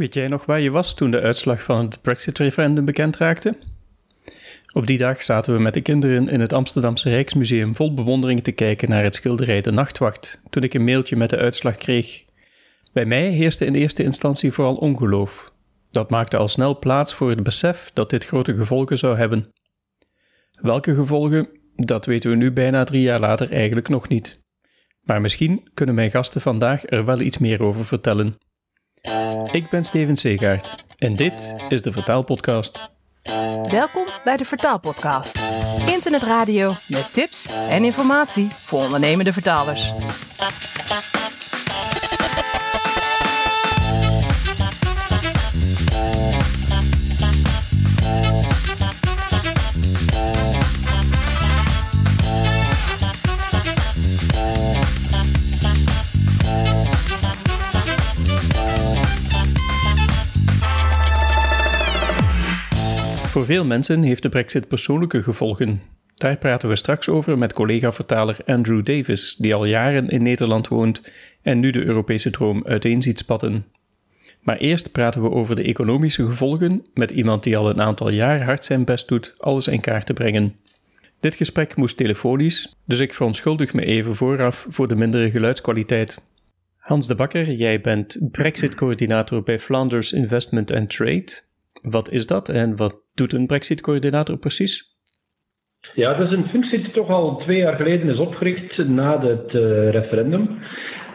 Weet jij nog waar je was toen de uitslag van het Brexit-referendum bekend raakte? Op die dag zaten we met de kinderen in het Amsterdamse Rijksmuseum vol bewondering te kijken naar het schilderij De Nachtwacht, toen ik een mailtje met de uitslag kreeg. Bij mij heerste in eerste instantie vooral ongeloof. Dat maakte al snel plaats voor het besef dat dit grote gevolgen zou hebben. Welke gevolgen, dat weten we nu bijna drie jaar later eigenlijk nog niet. Maar misschien kunnen mijn gasten vandaag er wel iets meer over vertellen. Ik ben Steven Segaert en dit is de Vertaalpodcast. Welkom bij de Vertaalpodcast. Internetradio met tips en informatie voor ondernemende vertalers. Voor veel mensen heeft de Brexit persoonlijke gevolgen. Daar praten we straks over met collega-vertaler Andrew Davis, die al jaren in Nederland woont en nu de Europese droom uiteen ziet spatten. Maar eerst praten we over de economische gevolgen met iemand die al een aantal jaar hard zijn best doet alles in kaart te brengen. Dit gesprek moest telefonisch, dus ik verontschuldig me even vooraf voor de mindere geluidskwaliteit. Hans de Bakker, jij bent Brexit-coördinator bij Flanders Investment and Trade. Wat is dat en wat doet een Brexit-coördinator precies? Ja, dat is een functie die toch al twee jaar geleden is opgericht na het uh, referendum.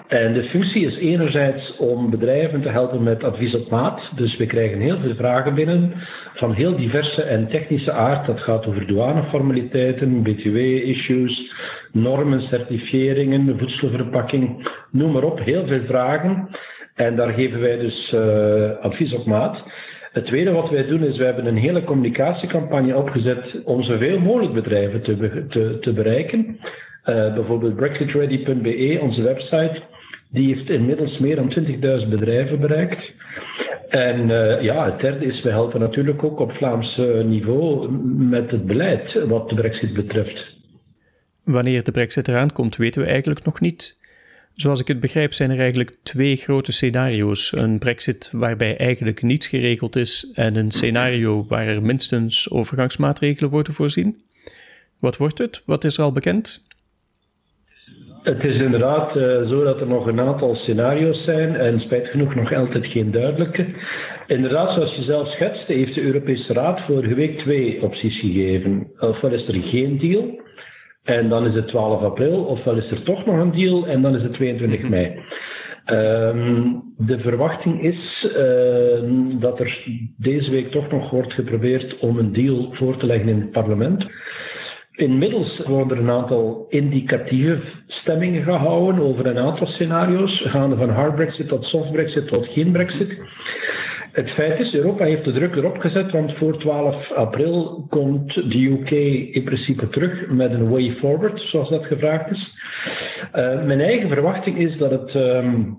En de functie is enerzijds om bedrijven te helpen met advies op maat. Dus we krijgen heel veel vragen binnen van heel diverse en technische aard. Dat gaat over douaneformaliteiten, btw-issues, normen, certifieringen, voedselverpakking, noem maar op. Heel veel vragen. En daar geven wij dus uh, advies op maat. Het tweede wat wij doen is, wij hebben een hele communicatiecampagne opgezet om zoveel mogelijk bedrijven te, te, bereiken. Uh, bijvoorbeeld brexitready.be, onze website, die heeft inmiddels meer dan 20.000 bedrijven bereikt. En uh, ja, het derde is, we helpen natuurlijk ook op Vlaams niveau met het beleid wat de brexit betreft. Wanneer de brexit eraan komt, weten we eigenlijk nog niet. Zoals ik het begrijp zijn er eigenlijk twee grote scenario's. Een brexit waarbij eigenlijk niets geregeld is en een scenario waar er minstens overgangsmaatregelen worden voorzien. Wat wordt het? Wat is er al bekend? Het is inderdaad uh, zo dat er nog een aantal scenario's zijn en spijt genoeg nog altijd geen duidelijke. Inderdaad, zoals je zelf schetste, heeft de Europese Raad vorige week twee opties gegeven. Ofwel is er geen deal, en dan is het 12 april, ofwel is er toch nog een deal en dan is het 22 mhm. mei. Um, de verwachting is uh, dat er deze week toch nog wordt geprobeerd om een deal voor te leggen in het parlement. Inmiddels worden er een aantal indicatieve stemmingen gehouden over een aantal scenario's, gaande van hard Brexit tot soft Brexit tot geen Brexit. Het feit is, Europa heeft de druk erop gezet, want voor 12 april komt de UK in principe terug met een way forward, zoals dat gevraagd is. Uh, mijn eigen verwachting is dat het um,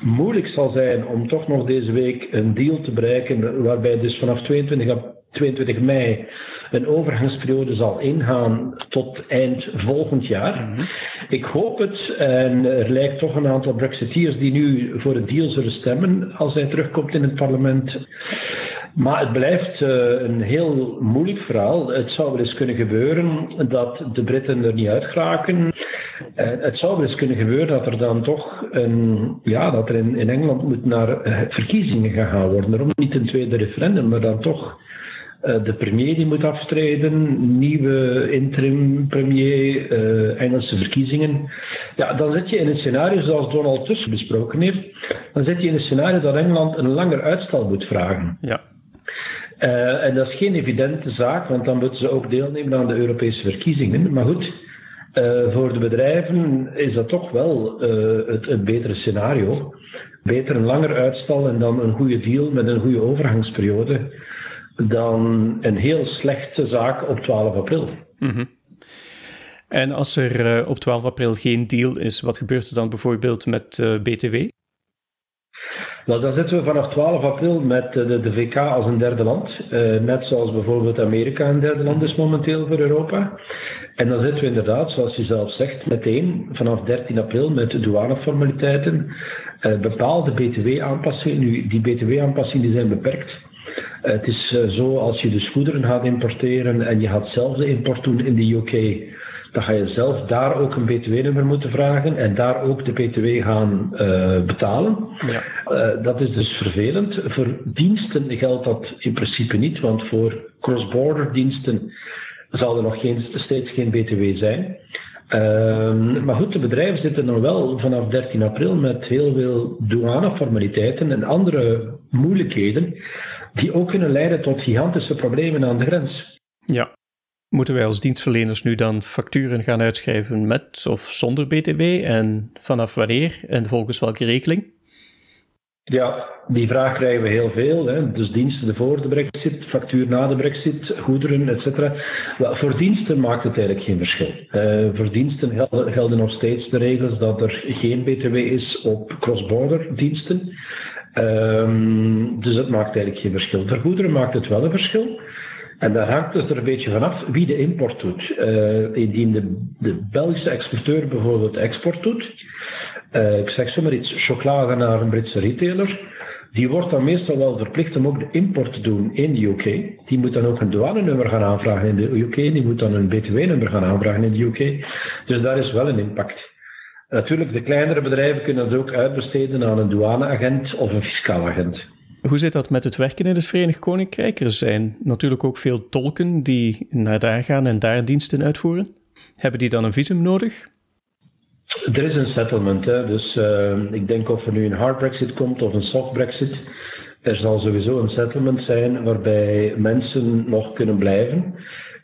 moeilijk zal zijn om toch nog deze week een deal te bereiken, waarbij dus vanaf 22 22 mei een overgangsperiode zal ingaan tot eind volgend jaar. Mhm. Ik hoop het en er lijkt toch een aantal Brexiteers die nu voor het deal zullen stemmen als hij terugkomt in het parlement. Maar het blijft uh, een heel moeilijk verhaal. Het zou wel eens kunnen gebeuren dat de Britten er niet uit geraken. Uh, het zou wel eens kunnen gebeuren dat er dan toch een, ja, dat er in, in Engeland moet naar uh, verkiezingen gegaan worden. Daarom niet een tweede referendum, maar dan toch eh, de premier die moet aftreden, nieuwe interim premier, uh, Engelse verkiezingen. Ja, dan zit je in een scenario zoals Donald Tusk besproken heeft. Dan zit je in een scenario dat Engeland een langer uitstel moet vragen. Ja. Uh, en dat is geen evidente zaak, want dan moeten ze ook deelnemen aan de Europese verkiezingen. Maar goed, uh, voor de bedrijven is dat toch wel het, het betere scenario. Beter een langer uitstel en dan een goede deal met een goede overgangsperiode dan een heel slechte zaak op 12 april. Mm En als er uh, op 12 april geen deal is, wat gebeurt er dan bijvoorbeeld met uh, BTW? Nou, dan zitten we vanaf 12 april met de, de VK als een derde land. Uh, net zoals bijvoorbeeld Amerika een derde land is momenteel voor Europa. En dan zitten we inderdaad, zoals je zelf zegt, meteen vanaf 13 april met douaneformaliteiten. Uh, bepaalde btw-aanpassingen. Nu, die btw-aanpassingen zijn beperkt. Het is uh, zo, als je dus goederen gaat importeren en je gaat zelf de import doen in de UK, dan ga je zelf daar ook een btw-nummer moeten vragen en daar ook de btw gaan betalen. Ja. dat is dus vervelend. Voor diensten geldt dat in principe niet, want voor cross-border diensten zal er nog geen, steeds geen BTW zijn. Uh, maar goed, de bedrijven zitten dan wel vanaf 13 april met heel veel douaneformaliteiten en andere moeilijkheden die ook kunnen leiden tot gigantische problemen aan de grens. Ja. Moeten wij als dienstverleners nu dan facturen gaan uitschrijven met of zonder BTW en vanaf wanneer en volgens welke regeling? Ja, die vraag krijgen we heel veel. Hè. Dus diensten voor de brexit, factuur na de brexit, goederen, etc. Voor diensten maakt het eigenlijk geen verschil. Uh, voor diensten gelden, gelden, nog steeds de regels dat er geen btw is op cross-border diensten. Um, dus dat maakt eigenlijk geen verschil. Voor goederen maakt het wel een verschil. En daar hangt het er een beetje vanaf wie de import doet. Uh, indien de, de Belgische exporteur bijvoorbeeld export doet, uh, ik zeg zomaar iets, chocolade naar een Britse retailer, die wordt dan meestal wel verplicht om ook de import te doen in de UK. Die moet dan ook een douanenummer gaan aanvragen in de UK, die moet dan een btw-nummer gaan aanvragen in de UK. Dus daar is wel een impact. Natuurlijk, de kleinere bedrijven kunnen dat ook uitbesteden aan een douaneagent of een fiscaal agent. Hoe zit dat met het werken in het Verenigd Koninkrijk? Er zijn natuurlijk ook veel tolken die naar daar gaan en daar diensten uitvoeren. Hebben die dan een visum nodig? Er is een settlement, hè. dus uh, ik denk of er nu een hard brexit komt of een soft brexit, er zal sowieso een settlement zijn waarbij mensen nog kunnen blijven.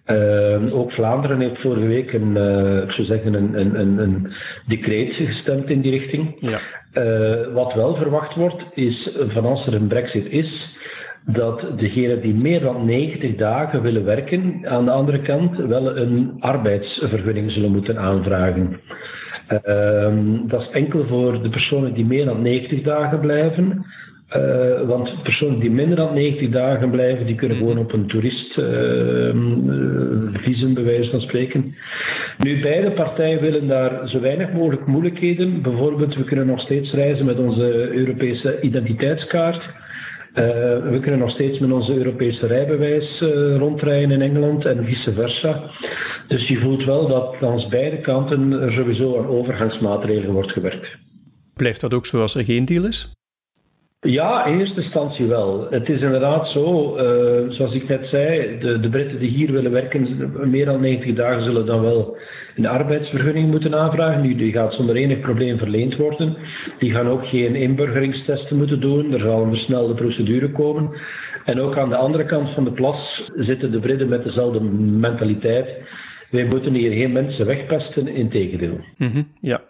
Uh, ook Vlaanderen heeft vorige week een, uh, ik zou zeggen, een, een, een, een, decreet gestemd in die richting. Ja. Uh, wat wel verwacht wordt, is van als er een brexit is, dat degenen die meer dan 90 dagen willen werken, aan de andere kant wel een arbeidsvergunning zullen moeten aanvragen. Ehm, dat is enkel voor de personen die meer dan 90 dagen blijven. Uh, want personen die minder dan 90 dagen blijven, die kunnen gewoon op een toeristvisum, uh, uh, bij wijze van spreken. Nu, beide partijen willen daar zo weinig mogelijk moeilijkheden. Bijvoorbeeld, we kunnen nog steeds reizen met onze Europese identiteitskaart. Uh, we kunnen nog steeds met onze Europese rijbewijs uh, rondrijden in Engeland en vice versa. Dus je voelt wel dat langs beide kanten er sowieso aan overgangsmaatregelen wordt gewerkt. Blijft dat ook zoals er geen deal is? Ja, in eerste instantie wel. Het is inderdaad zo, uh, zoals ik net zei, de, de Britten die hier willen werken, meer dan 90 dagen zullen dan wel een arbeidsvergunning moeten aanvragen. Die, die gaat zonder enig probleem verleend worden. Die gaan ook geen inburgeringstesten moeten doen. Er zal een versnelde procedure komen. En ook aan de andere kant van de plas zitten de Britten met dezelfde mentaliteit. Wij moeten hier geen mensen wegpesten, in tegendeel. Mm ja,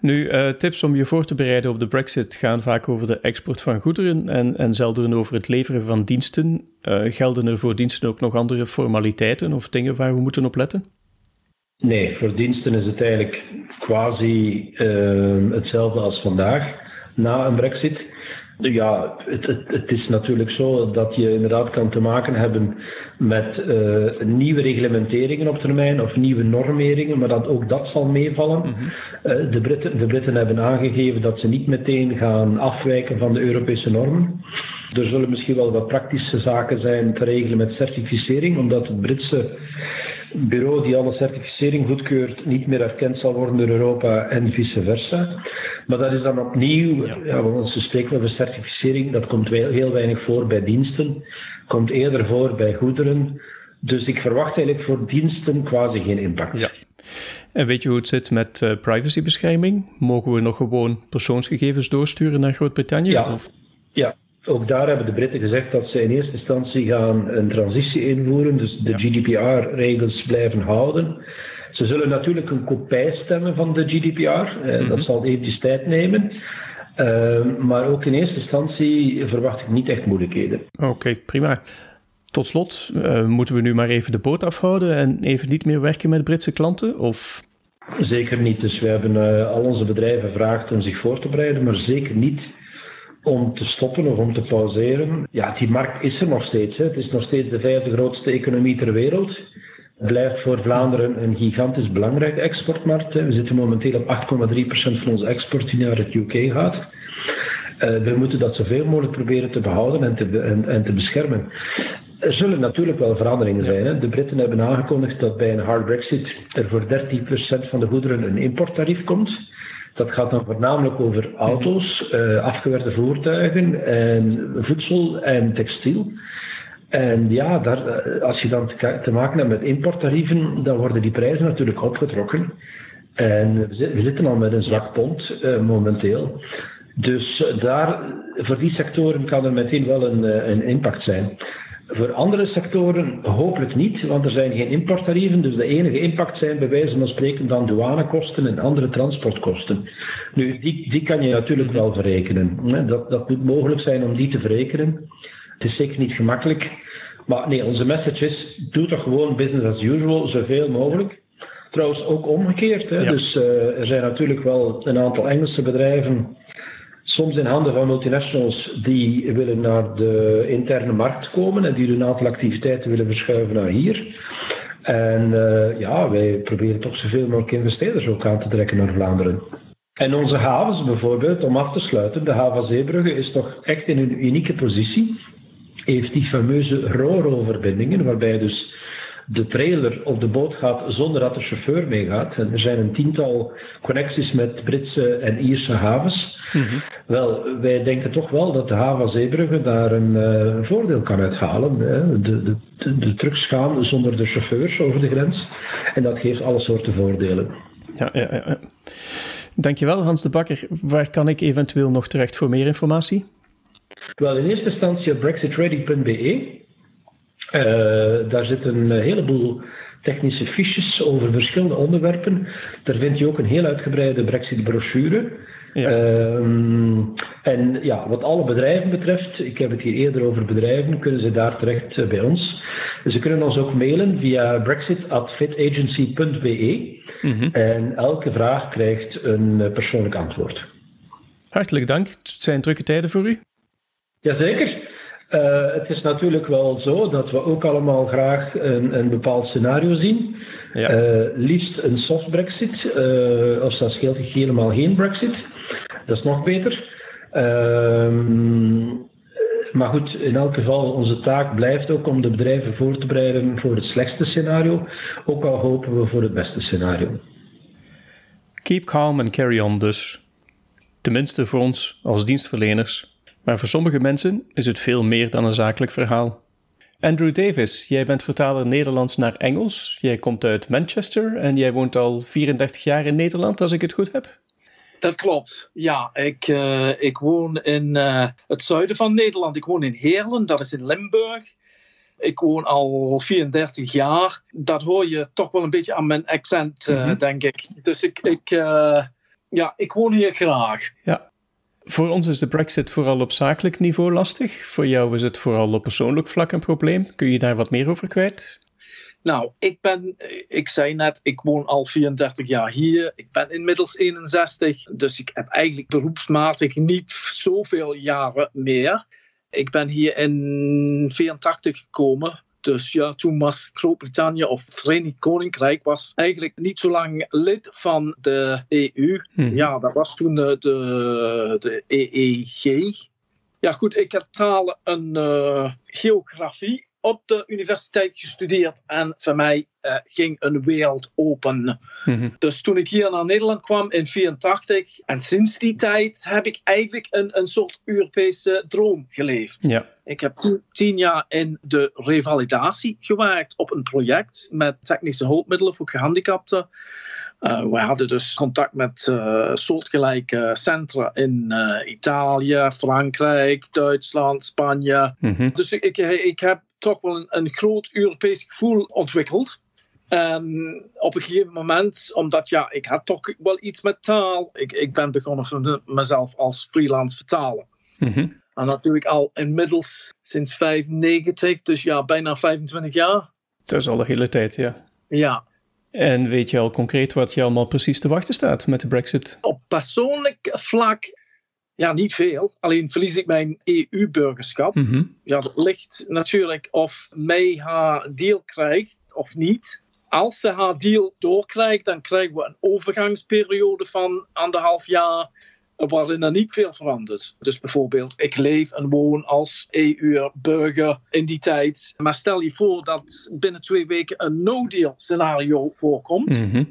nu, uh, tips om je voor te bereiden op de Brexit gaan vaak over de export van goederen en, en zelden over het leveren van diensten. Uh, gelden er voor diensten ook nog andere formaliteiten of dingen waar we moeten op letten? Nee, voor diensten is het eigenlijk quasi uh, hetzelfde als vandaag na een Brexit. Ja, het, het, het, is natuurlijk zo dat je inderdaad kan te maken hebben met uh, nieuwe reglementeringen op termijn of nieuwe normeringen, maar dat ook dat zal meevallen. Mm -hmm. uh, de, Britten, de Britten hebben aangegeven dat ze niet meteen gaan afwijken van de Europese normen. Er zullen misschien wel wat praktische zaken zijn te regelen met certificering, omdat het Britse bureau die alle certificering goedkeurt niet meer erkend zal worden door Europa en vice versa. Maar dat is dan opnieuw, ja. ja want ze spreken over certificering, dat komt heel weinig voor bij diensten, komt eerder voor bij goederen. Dus ik verwacht eigenlijk voor diensten quasi geen impact. Ja. En weet je hoe het zit met uh, privacybescherming? Mogen we nog gewoon persoonsgegevens doorsturen naar Groot-Brittannië? Ja. Ja, ook daar hebben de Britten gezegd dat ze in eerste instantie gaan een transitie invoeren, dus de ja. GDPR-regels blijven houden. Ze zullen natuurlijk een kopij stemmen van de GDPR, eh, -hmm. dat zal eventjes tijd nemen. Uh, maar ook in eerste instantie verwacht ik niet echt moeilijkheden. Oké, okay, prima. Tot slot, uh, moeten we nu maar even de boot afhouden en even niet meer werken met Britse klanten? Of? Zeker niet. Dus we hebben uh, al onze bedrijven gevraagd om zich voor te bereiden, maar zeker niet om te stoppen of om te pauzeren. Ja, die markt is er nog steeds. Hè. Het is nog steeds de vijfde grootste economie ter wereld. blijft voor Vlaanderen een gigantisch belangrijke exportmarkt. We zitten momenteel op 8,3% van onze export die naar het UK gaat. Uh, we moeten dat zoveel mogelijk proberen te behouden en te, en, en te beschermen. Er zullen natuurlijk wel veranderingen zijn. Hè. De Britten hebben aangekondigd dat bij een hard Brexit er voor 13% van de goederen een importtarief komt. Dat gaat dan voornamelijk over auto's, uh, afgewerkte voertuigen en voedsel en textiel. En ja, daar, eh, als je dan te maken hebt met importtarieven, dan worden die prijzen natuurlijk opgetrokken. En we zitten al met een zwak pond uh, momenteel. Dus daar, voor die sectoren kan er meteen wel een, een impact zijn. Voor andere sectoren hopelijk niet, want er zijn geen importtarieven. Dus de enige impact zijn bij wijze van spreken dan douanekosten en andere transportkosten. Nu, die, die kan je natuurlijk wel verrekenen. Dat, dat moet mogelijk zijn om die te verrekenen. Het is zeker niet gemakkelijk. Maar nee, onze message is: doe toch gewoon business as usual, zoveel mogelijk. Trouwens, ook omgekeerd. Hè? Dus uh, er zijn natuurlijk wel een aantal Engelse bedrijven soms in handen van multinationals die willen naar de interne markt komen en die een aantal activiteiten willen verschuiven naar hier. En uh, ja, wij proberen toch zoveel mogelijk investeerders ook aan te trekken naar Vlaanderen. En onze havens bijvoorbeeld, om af te sluiten, de haven Zeebrugge is toch echt in een unieke positie. Heeft die fameuze RORO-verbindingen, waarbij dus de trailer op de boot gaat zonder dat de chauffeur meegaat. En er zijn een tiental connecties met Britse en Ierse havens. Mhm. Wel, wij denken toch wel dat de haven Zeebrugge daar een uh, voordeel kan uithalen. Hè. De, de, de, de, trucks gaan zonder de chauffeurs over de grens. En dat geeft alle soorten voordelen. Ja, ja, ja. Dankjewel Hans de Bakker. Waar kan ik eventueel nog terecht voor meer informatie? Wel, in eerste instantie op brexitready.be. Uh, daar zitten een heleboel technische fiches over verschillende onderwerpen. Daar vind je ook een heel uitgebreide Brexit-brochure. Ja. Ehm, en ja, wat alle bedrijven betreft, ik heb het hier eerder over bedrijven, kunnen ze daar terecht uh, bij ons. Ze kunnen ons ook mailen via brexit.fitagency.be mm en elke vraag krijgt een uh, persoonlijk antwoord. Hartelijk dank. Het zijn drukke tijden voor u. Jazeker. Uh, het is natuurlijk wel zo dat we ook allemaal graag een, een bepaald scenario zien. Ja. Uh, liefst een soft brexit, uh, of dat scheelt helemaal geen brexit. Dat is nog beter. Ehm, maar goed, in elk geval, onze taak blijft ook om de bedrijven voor te bereiden voor het slechtste scenario, ook al hopen we voor het beste scenario. Keep calm and carry on dus. Tenminste voor ons als dienstverleners. Maar voor sommige mensen is het veel meer dan een zakelijk verhaal. Andrew Davis, jij bent vertaler Nederlands naar Engels. Jij komt uit Manchester en jij woont al 34 jaar in Nederland, als ik het goed heb. Dat klopt. Ja, ik, uh, ik woon in uh, het zuiden van Nederland. Ik woon in Heerlen, dat is in Limburg. Ik woon al 34 jaar. Dat hoor je toch wel een beetje aan mijn accent, uh, mm -hmm. denk ik. Dus ik, ik, ja, ik woon hier graag. Ja. Voor ons is de Brexit vooral op zakelijk niveau lastig. Voor jou is het vooral op persoonlijk vlak een probleem. Kun je daar wat meer over kwijt? Nou, ik ben, ik zei net, ik woon al 34 jaar hier. Ik ben inmiddels 61, dus ik heb eigenlijk beroepsmatig niet zoveel jaren meer. Ik ben hier in 84 gekomen dus ja, toen was Groot-Brittannië of het Verenigd Koninkrijk was eigenlijk niet zo lang lid van de EU. Hmm. Ja, dat was toen de, de, de EEG. Ja goed, ik heb talen en uh, geografie op de universiteit gestudeerd en voor mij uh, ging een wereld open. Mm-hmm. Dus toen ik hier naar Nederland kwam in 84 en sinds die tijd heb ik eigenlijk een, een soort Europese droom geleefd. Ja. Ik heb tien jaar in de revalidatie gewerkt op een project met technische hulpmiddelen voor gehandicapten. Uh, we hadden dus contact met uh, soortgelijke centra in uh, Italië, Frankrijk, Duitsland, Spanje. Mm-hmm. Dus ik, ik, heb toch wel een, een groot Europees gevoel ontwikkeld. En op een gegeven moment, omdat ja, ik had toch wel iets met taal. Ik, ik ben begonnen voor mezelf als freelance vertaler. Mm-hmm. En dat doe ik al inmiddels sinds 95, dus ja, bijna 25 jaar. Dat is al de hele tijd, ja. Ja. En weet je al concreet wat je allemaal precies te wachten staat met de Brexit? Op persoonlijk vlak ja, niet veel. Alleen verlies ik mijn EU-burgerschap. Mm -hmm. Ja, dat ligt natuurlijk of mij haar deal krijgt of niet. als ze haar deal doorkrijgt, dan krijgen we een overgangsperiode van anderhalf jaar waarin er niet veel verandert. Dus bijvoorbeeld, ik leef en woon als EU-burger in die tijd. Maar stel je voor dat binnen twee weken een no-deal scenario voorkomt. Mhm.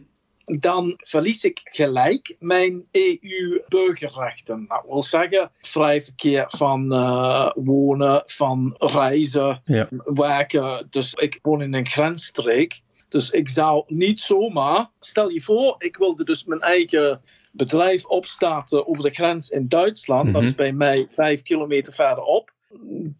Dan verlies ik gelijk mijn EU-burgerrechten. Dat wil zeggen, vrij verkeer van uh, wonen, van reizen, Ja. werken. Dus ik woon in een grensstreek. Dus ik zou niet zomaar, stel je voor, ik wilde dus mijn eigen bedrijf opstarten over de grens in Duitsland. Dat Mhm. is bij mij vijf kilometer verderop.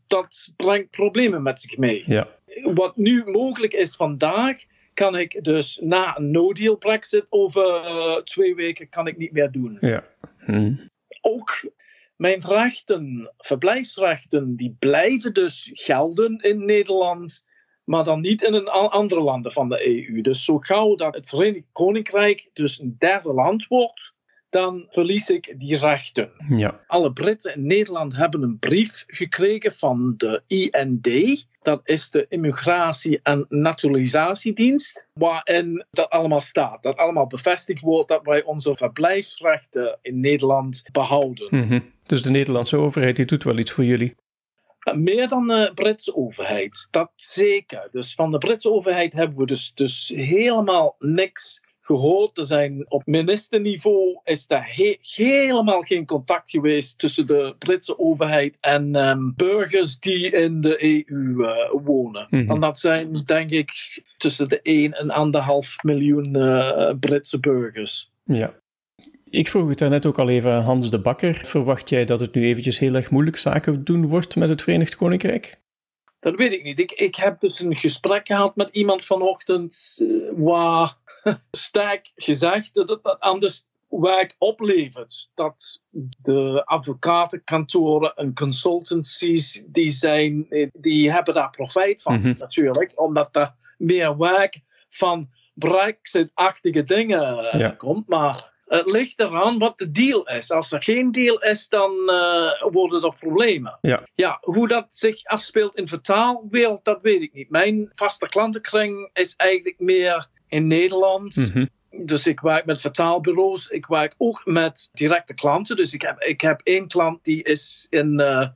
Dat brengt problemen met zich mee. Ja. Wat nu mogelijk is vandaag, kan ik dus na een no-deal Brexit over eh, twee weken kan ik niet meer doen. Ja. Hm. Ook mijn rechten, verblijfsrechten, die blijven dus gelden in Nederland, maar dan niet in een andere landen van de EU. Dus zo gauw dat het Verenigd Koninkrijk dus een derde land wordt, dan verlies ik die rechten. Ja. Alle Britten in Nederland hebben een brief gekregen van de IND. Dat is de Immigratie- en Naturalisatiedienst. Waarin dat allemaal staat. Dat allemaal bevestigd wordt dat wij onze verblijfsrechten in Nederland behouden. Mhm. Dus de Nederlandse overheid die doet wel iets voor jullie. Meer dan de Britse overheid, dat zeker. Dus van de Britse overheid hebben we dus, dus helemaal niks gehoord. Er zijn op ministerniveau is er he- helemaal geen contact geweest tussen de Britse overheid en ehm, burgers die in de EU eh, wonen. Mhm. En dat zijn denk ik tussen de 1 en 1,5 miljoen eh, Britse burgers. Ja. Ik vroeg het daarnet ook al even aan Hans de Bakker. Verwacht jij dat het nu eventjes heel erg moeilijk zaken doen wordt met het Verenigd Koninkrijk? Dat weet ik niet. Ik, ik heb dus een gesprek gehad met iemand vanochtend eh, waar sterk gezegd dat het aan de werk oplevert. Dat de advocatenkantoren en consultancies die zijn, eh, die hebben daar profijt van Mhm. natuurlijk. Omdat er meer werk van Brexit-achtige dingen eh, Ja. komt. Maar het ligt eraan wat de deal is. Als er geen deal is, dan eh, worden er problemen. Ja. Ja, hoe dat zich afspeelt in vertaalwereld, dat weet ik niet. Mijn vaste klantenkring is eigenlijk meer in Nederland. Mhm. Dus ik werk met vertaalbureaus. Ik werk ook met directe klanten. Dus ik heb, ik heb één klant die is in eh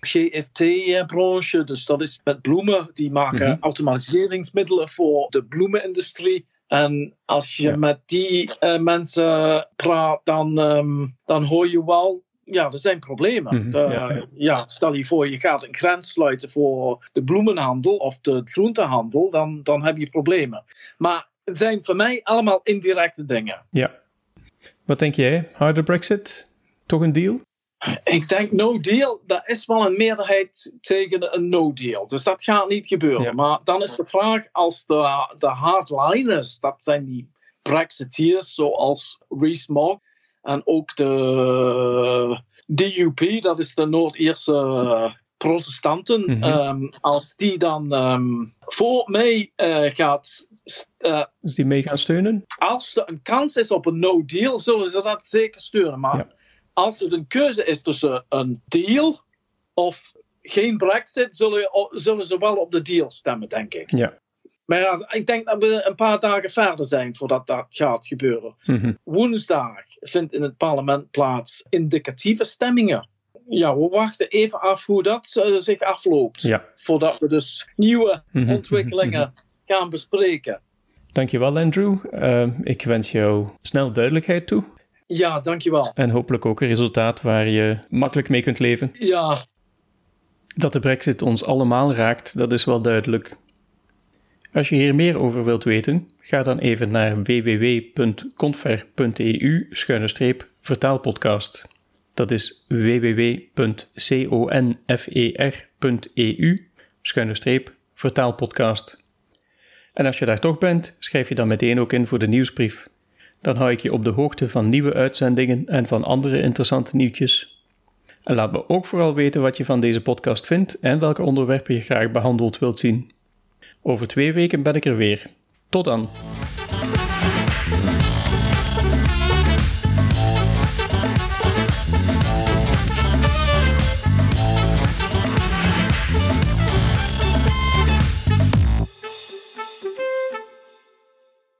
GFT-branche. Dus dat is met bloemen. Die maken Mhm. automatiseringsmiddelen voor de bloemenindustrie. En als je Ja. met die eh, mensen praat, dan, ehm, dan hoor je wel. Ja, er zijn problemen. De- ja, ja. ja, stel je voor, je gaat een grens sluiten voor de bloemenhandel of de groentehandel, dan, dan heb je problemen. Maar het zijn voor mij allemaal indirecte dingen. Ja. Wat denk jij? Harde Brexit? Toch een deal? Ik denk no deal, dat is wel een meerderheid tegen een no deal. Dus dat gaat niet gebeuren. Ja. Maar dan is de vraag als de, de hardliners, dat zijn die Brexiteers zoals Rees Mogg en ook de DUP, dat is de Noord-Ierse protestanten, Mhm. ehm, als die dan ehm, voor mij eh, gaat eh, Dus die mee gaan steunen? als er een kans is op een no-deal, zullen ze dat zeker steunen. Maar Ja. Als het een keuze is tussen een deal of geen Brexit, zullen, zullen ze wel op de deal stemmen, denk ik. Ja. Maar ik denk dat we een paar dagen verder zijn voordat dat gaat gebeuren. Mhm. Woensdag vindt in het parlement plaats indicatieve stemmingen. Ja, we wachten even af hoe dat eh, zich afloopt. Ja. Voordat we dus nieuwe Mhm. ontwikkelingen gaan bespreken. Dankjewel, Andrew. Eh, ik wens jou snel duidelijkheid toe. Ja, dankjewel. En hopelijk ook een resultaat waar je makkelijk mee kunt leven. Ja, Dat de Brexit ons allemaal raakt, dat is wel duidelijk. Als je hier meer over wilt weten, ga dan even naar www.confer.eu-vertaalpodcast. Dat is www.confer.eu-vertaalpodcast. En als je daar toch bent, schrijf je dan meteen ook in voor de nieuwsbrief. Dan hou ik je op de hoogte van nieuwe uitzendingen en van andere interessante nieuwtjes. En laat me ook vooral weten wat je van deze podcast vindt en welke onderwerpen je graag behandeld wilt zien. Over twee weken ben ik er weer. Tot dan!